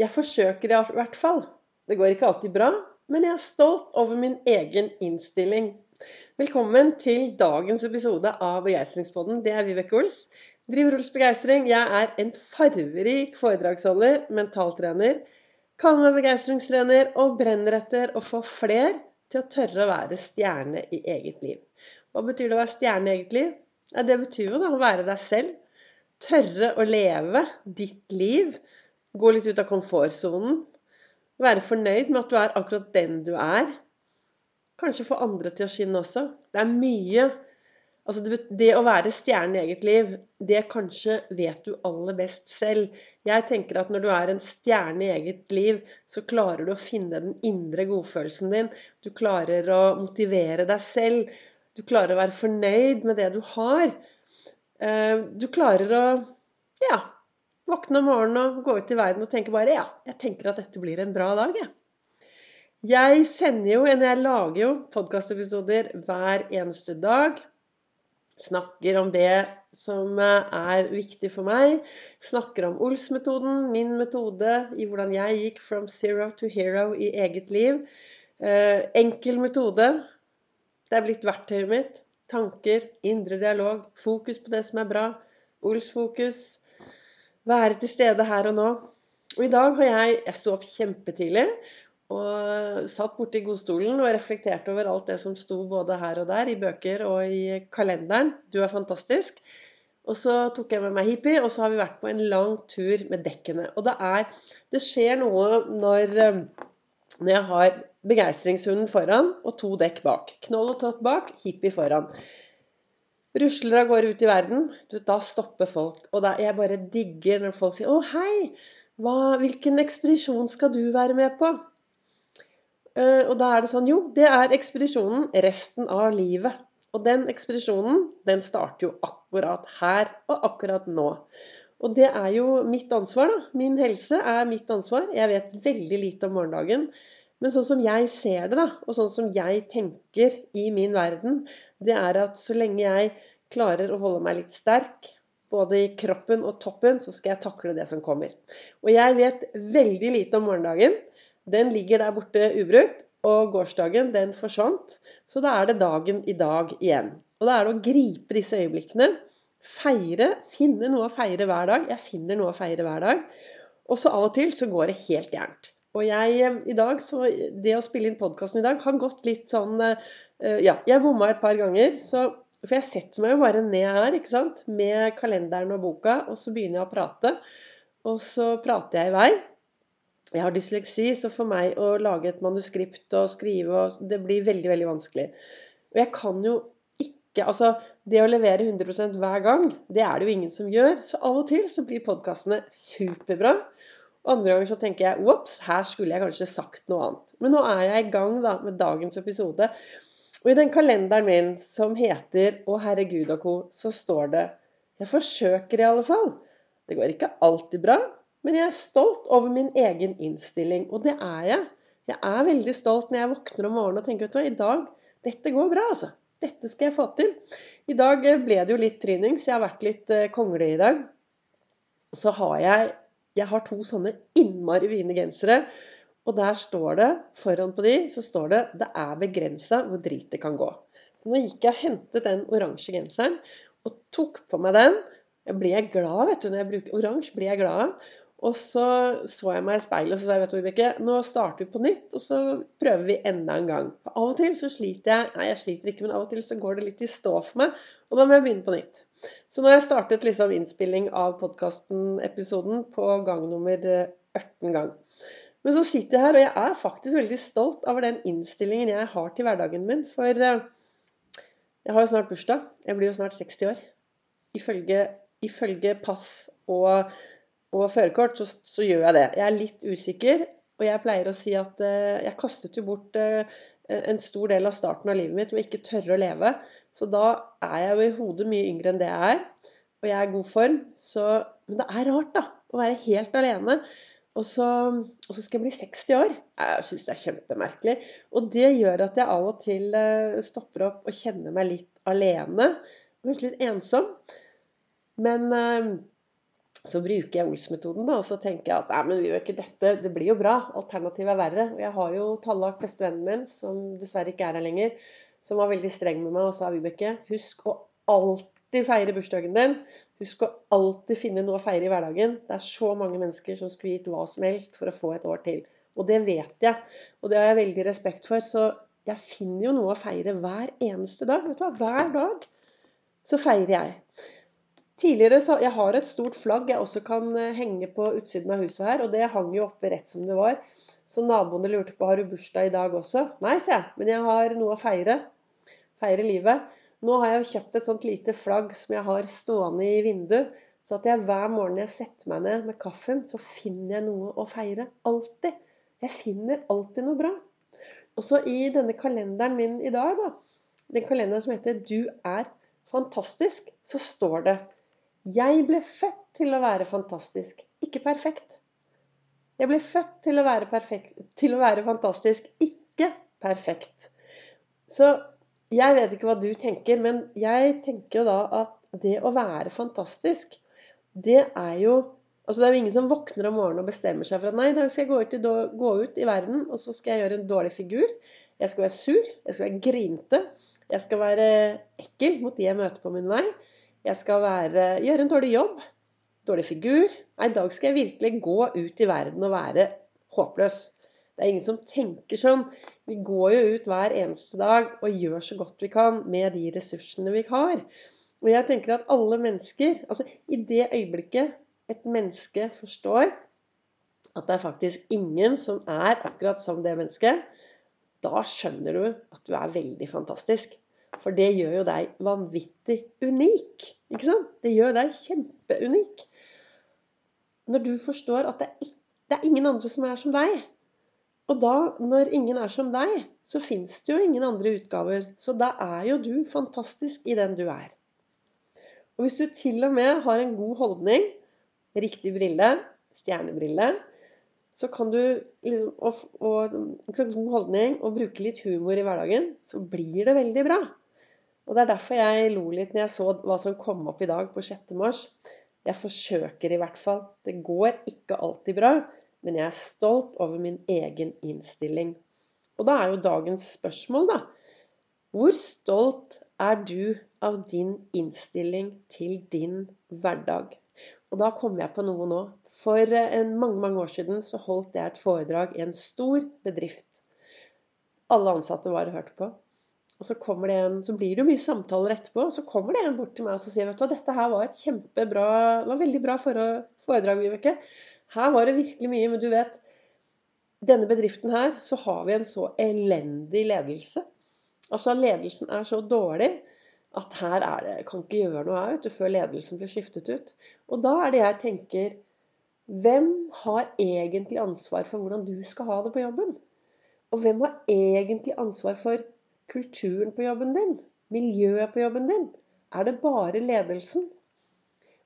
Jeg forsøker i hvert fall. Det går ikke alltid bra, men jeg er stolt over min egen innstilling. Velkommen til dagens episode av Begeistringspodden. Det er Vibeke Ols. Driver Ols Begeistring. Jeg er en farverik foredragsholder, mentaltrener, kaller meg begeistringstrener og brenner etter å få fler til å tørre å være stjerne i eget liv. Hva betyr det å være stjerne i eget liv? Det betyr jo da å være deg selv. Tørre å leve ditt liv Gå litt ut av komfortsonen. Være fornøyd med at du er akkurat den du er. Kanskje få andre til å skinne også. Det er mye Altså det, det, å være stjernen i eget liv, det kanskje vet du aller best selv. Jeg tenker at når du er en stjerne i eget liv, så klarer du å finne den indre godfølelsen din. Du klarer å motivere deg selv. Du klarer å være fornøyd med det du har. Eh, du klarer å ja, Våkne om morgenen og gå ut i verden og tenke bare ja, jeg tenker at dette blir en bra dag, jeg. Jeg sender jo, eller jeg lager jo podkastepisoder hver eneste dag. Snakker om det som er viktig for meg. Snakker om Ols-metoden, min metode i hvordan jeg gikk from zero to hero i eget liv. Eh, enkel metode. Det er blitt verktøyet mitt. Tanker, indre dialog, fokus på det som er bra. Ols-fokus. Være til stede her og nå. Og i dag har jeg Jeg sto opp kjempetidlig og satt borti godstolen og reflekterte over alt det som sto både her og der, i bøker og i kalenderen. Du er fantastisk. Og så tok jeg med meg hippie, og så har vi vært på en lang tur med dekkene. Og det er Det skjer noe når, når jeg har begeistringshunden foran og to dekk bak. Knoll og tott bak, hippie foran rusler av gårde ut i verden, da stopper folk. Og da, jeg bare digger når folk sier 'Å, hei! Hva, hvilken ekspedisjon skal du være med på?' Uh, og da er det sånn Jo, det er ekspedisjonen resten av livet. Og den ekspedisjonen, den starter jo akkurat her og akkurat nå. Og det er jo mitt ansvar, da. Min helse er mitt ansvar. Jeg vet veldig lite om morgendagen. Men sånn som jeg ser det, da, og sånn som jeg tenker i min verden, det er at så lenge jeg klarer å holde meg litt sterk, både i kroppen og toppen, så skal jeg takle det som kommer. Og jeg vet veldig lite om morgendagen. Den ligger der borte ubrukt. Og gårsdagen, den forsvant. Så da er det dagen i dag igjen. Og da er det å gripe disse øyeblikkene. Feire. Finne noe å feire hver dag. Jeg finner noe å feire hver dag. Og så av og til så går det helt gærent. Og jeg eh, i dag, så det å spille inn podkasten i dag har gått litt sånn eh, Ja, jeg bomma et par ganger. Så, for jeg setter meg jo bare ned her ikke sant, med kalenderen og boka, og så begynner jeg å prate. Og så prater jeg i vei. Jeg har dysleksi, så for meg å lage et manuskript og skrive Det blir veldig, veldig vanskelig. Og jeg kan jo ikke Altså, det å levere 100% hver gang, det er det jo ingen som gjør. Så av og til så blir podkastene superbra. Andre ganger så tenker jeg ops, her skulle jeg kanskje sagt noe annet. Men nå er jeg i gang da, med dagens episode. Og i den kalenderen min som heter Å herregud og co., så står det Jeg forsøker i alle fall. Det går ikke alltid bra, men jeg er stolt over min egen innstilling. Og det er jeg. Jeg er veldig stolt når jeg våkner om morgenen og tenker vet i dag Dette går bra, altså. Dette skal jeg få til. I dag ble det jo litt tryning, så jeg har vært litt eh, kongle i dag. Så har jeg jeg har to sånne innmari fine gensere. Og der står det, foran på de, så står det 'Det er begrensa hvor drit det kan gå'. Så nå gikk jeg og hentet den oransje genseren og tok på meg den. Jeg blir glad, vet du. Når jeg bruker oransje, blir jeg glad. Og så så jeg meg i speilet og så sa jeg, vet du, Vibeke, nå starter vi på nytt, og så prøver vi enda en gang. For av og til så sliter jeg Nei, jeg sliter ikke, men av og til så går det litt i stå for meg. Og da må jeg begynne på nytt. Så nå har jeg startet liksom innspilling av podkasten-episoden på gang nummer 18 gang. Men så sitter jeg her, og jeg er faktisk veldig stolt over den innstillingen jeg har til hverdagen min. For eh, jeg har jo snart bursdag. Jeg blir jo snart 60 år. Ifølge, ifølge pass og og førerkort, så, så, gjør jeg det. Jeg er litt usikker, og jeg pleier å si at uh, jeg kastet jo bort uh, en stor del av starten av livet mitt ved ikke tørre å leve. Så da er jeg jo i hodet mye yngre enn det jeg er. Og jeg er i god form. Så, men det er rart, da. Å være helt alene. Og så, og så skal jeg bli 60 år. Jeg syns det er kjempemerkelig. Og det gjør at jeg av og til uh, stopper opp og kjenner meg litt alene. Kanskje litt ensom. Men så bruker jeg Ols-metoden, og så tenker jeg at nei, men ikke dette det blir jo bra. Alternativet er verre. Jeg har jo Tallak, bestevennen min, som dessverre ikke er her lenger, som var veldig streng med meg og sa Vibeke, husk å alltid feire bursdagen din. Husk å alltid finne noe å feire i hverdagen. Det er så mange mennesker som skulle gitt hva som helst for å få et år til. Og det vet jeg, og det har jeg veldig respekt for. Så jeg finner jo noe å feire hver eneste dag. Vet du hva? Hver dag så feirer jeg. Tidligere så, Jeg har et stort flagg jeg også kan eh, henge på utsiden av huset her. Og det hang jo oppe rett som det var. Så naboene lurte på har du bursdag i dag også. Nei, sier jeg. Men jeg har noe å feire. Feire livet. Nå har jeg jo kjøpt et sånt lite flagg som jeg har stående i vinduet. Så at jeg hver morgen jeg setter meg ned med kaffen, så finner jeg noe å feire. Alltid. Jeg finner alltid noe bra. Og så i denne kalenderen min i dag, da, den kalenderen som heter 'Du er fantastisk', så står det jeg ble født til å være fantastisk, ikke perfekt. Jeg ble født til å være, perfekt, til å være fantastisk, ikke perfekt. Så jeg vet ikke hva du tenker, men jeg tenker jo da at det å være fantastisk, det er jo Altså Det er jo ingen som våkner om morgenen og bestemmer seg for at nei, da skal jeg gå ut, i, gå ut i verden, og så skal jeg gjøre en dårlig figur. Jeg skal være sur, jeg skal være grinte, jeg skal være ekkel mot de jeg møter på min vei. Jeg skal være, gjøre en dårlig jobb. Dårlig figur. Nei, i dag skal jeg virkelig gå ut i verden og være håpløs. Det er ingen som tenker sånn. Vi går jo ut hver eneste dag og gjør så godt vi kan med de ressursene vi har. Og jeg tenker at alle mennesker Altså, i det øyeblikket et menneske forstår at det er faktisk ingen som er akkurat som det mennesket, da skjønner du at du er veldig fantastisk. For det gjør jo deg vanvittig unik. Ikke sant? Det gjør deg kjempeunik. Når du forstår at det er, det er ingen andre som er som deg. Og da, når ingen er som deg, så fins det jo ingen andre utgaver. Så da er jo du fantastisk i den du er. Og hvis du til og med har en god holdning, riktig brille, stjernebrille, så kan du liksom, og, og, god holdning og bruke litt humor i hverdagen, så blir det veldig bra. Og Det er derfor jeg lo litt når jeg så hva som kom opp i dag på 6. mars. Jeg forsøker i hvert fall. Det går ikke alltid bra, men jeg er stolt over min egen innstilling. Og da er jo dagens spørsmål, da Hvor stolt er du av din innstilling til din hverdag? Og da kommer jeg på noe nå. For en mange, mange år siden så holdt jeg et foredrag i en stor bedrift. Alle ansatte var og hørte på. Og så, det en, så blir det jo mye samtaler etterpå, og så kommer det en bort til meg og sier vet du hva, dette her var et kjempebra, det var veldig bra foredrag, Vibeke. Her var det virkelig mye, men du vet denne bedriften her, så har vi en så elendig ledelse. Altså ledelsen er så dårlig at her er det Kan ikke gjøre noe her vet du, før ledelsen blir skiftet ut. Og da er det jeg tenker Hvem har egentlig ansvar for hvordan du skal ha det på jobben? Og hvem har egentlig ansvar for kulturen på jobben din? Miljøet på jobben din? Er det bare ledelsen?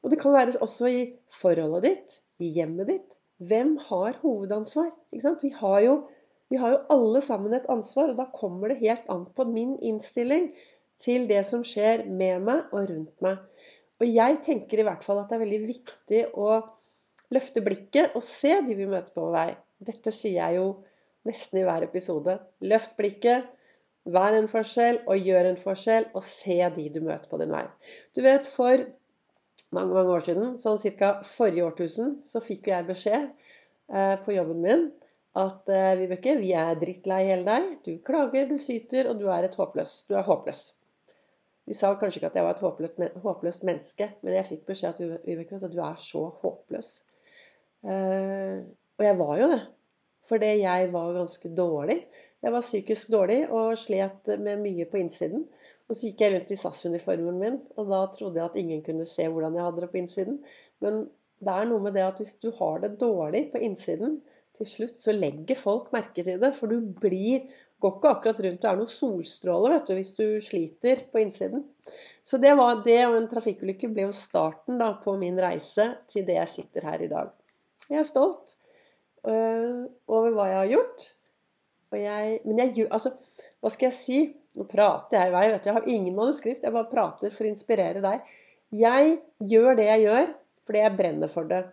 Og det kan være også i forholdet ditt, i hjemmet ditt. Hvem har hovedansvar? Vi har, jo, vi har jo alle sammen et ansvar, og da kommer det helt an på min innstilling til det som skjer med meg og rundt meg. Og jeg tenker i hvert fall at det er veldig viktig å løfte blikket og se de vi møter på vei. Dette sier jeg jo nesten i hver episode. Løft blikket, Vær en forskjell og gjør en forskjell, og se de du møter på din vei. Du vet, for mange mange år siden, sånn ca. forrige årtusen, så fikk jeg beskjed eh, på jobben min at eh, Vibeke, vi er drittlei hele deg. Du klager, du syter, og du er et håpløs. Du er håpløs. De sa kanskje ikke at jeg var et håpløst, håpløst menneske, men jeg fikk beskjed at Vibeke, at du er så håpløs. Eh, og jeg var jo det. Fordi jeg var ganske dårlig. Jeg var psykisk dårlig og slet med mye på innsiden. Og så gikk jeg rundt i SAS-uniformen min, og da trodde jeg at ingen kunne se hvordan jeg hadde det på innsiden. Men det er noe med det at hvis du har det dårlig på innsiden, til slutt så legger folk merke til det. For du blir går ikke akkurat rundt og er noen solstråler vet du, hvis du sliter på innsiden. Så det, var, det og en trafikkulykke ble jo starten da, på min reise til det jeg sitter her i dag. Jeg er stolt øh, over hva jeg har gjort. Jeg, men jeg Altså, hva skal jeg si? Nå prater jeg i vei. Jeg har ingen manuskript. Jeg bare prater for å inspirere deg. Jeg gjør det jeg gjør fordi jeg brenner for det.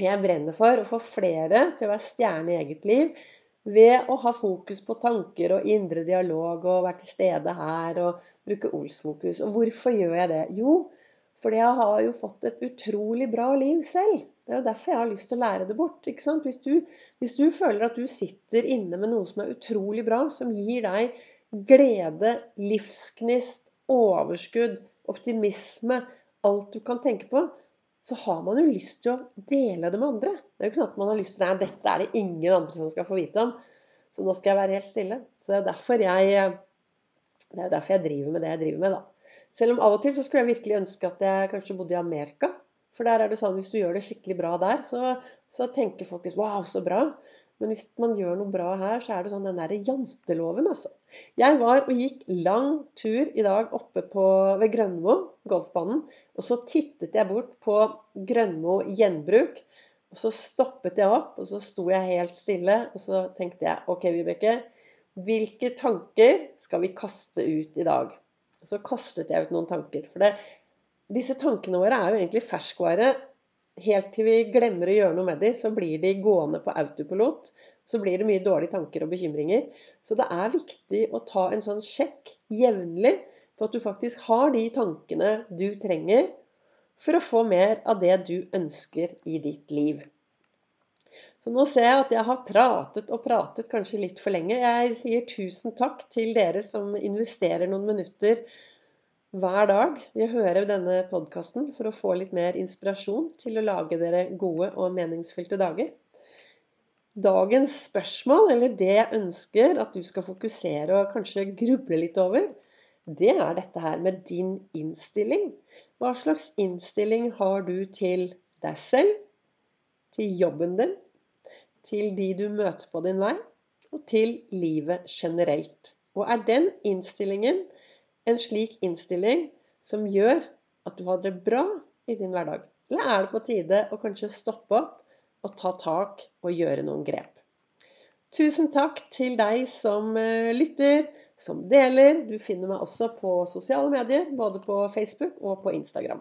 Jeg brenner for å få flere til å være stjerne i eget liv ved å ha fokus på tanker og indre dialog og være til stede her og bruke Ols-fokus. Og hvorfor gjør jeg det? Jo, fordi jeg har jo fått et utrolig bra liv selv. Det er jo derfor jeg har lyst til å lære det bort. ikke sant? Hvis du, hvis du føler at du sitter inne med noe som er utrolig bra, som gir deg glede, livsgnist, overskudd, optimisme, alt du kan tenke på, så har man jo lyst til å dele det med andre. Det er jo ikke sånn at man har lyst til Nei, dette er det ingen andre som skal få vite om. Så nå skal jeg være helt stille. Så det er jo derfor jeg, det er derfor jeg driver med det jeg driver med, da. Selv om av og til så skulle jeg virkelig ønske at jeg kanskje bodde i Amerika. For der er det sånn hvis du gjør det skikkelig bra der, så, så tenker folk Wow, så bra. Men hvis man gjør noe bra her, så er det sånn den derre janteloven, altså. Jeg var og gikk lang tur i dag oppe på, ved Grønmo, golfbanen. Og så tittet jeg bort på Grønmo gjenbruk. Og så stoppet jeg opp, og så sto jeg helt stille. Og så tenkte jeg OK, Vibeke. Hvilke tanker skal vi kaste ut i dag? Og så kastet jeg ut noen tanker. For det, disse tankene våre er jo egentlig ferskvare helt til vi glemmer å gjøre noe med dem, så blir de gående på autopilot. Så blir det mye dårlige tanker og bekymringer. Så det er viktig å ta en sånn sjekk jevnlig på at du faktisk har de tankene du trenger for å få mer av det du ønsker i ditt liv. Så nå ser jeg at jeg har pratet og pratet kanskje litt for lenge. Jeg sier tusen takk til dere som investerer noen minutter hver dag vil høre denne podkasten for å få litt mer inspirasjon til å lage dere gode og meningsfylte dager. Dagens spørsmål, eller det jeg ønsker at du skal fokusere og kanskje gruble litt over, det er dette her med din innstilling. Hva slags innstilling har du til deg selv, til jobben din, til de du møter på din vei, og til livet generelt? Og er den innstillingen en slik innstilling som gjør at du har det bra i din hverdag? Eller er det på tide å kanskje stoppe opp og ta tak og gjøre noen grep? Tusen takk til deg som eh, lytter, som deler. Du finner meg også på sosiale medier, både på Facebook og på Instagram.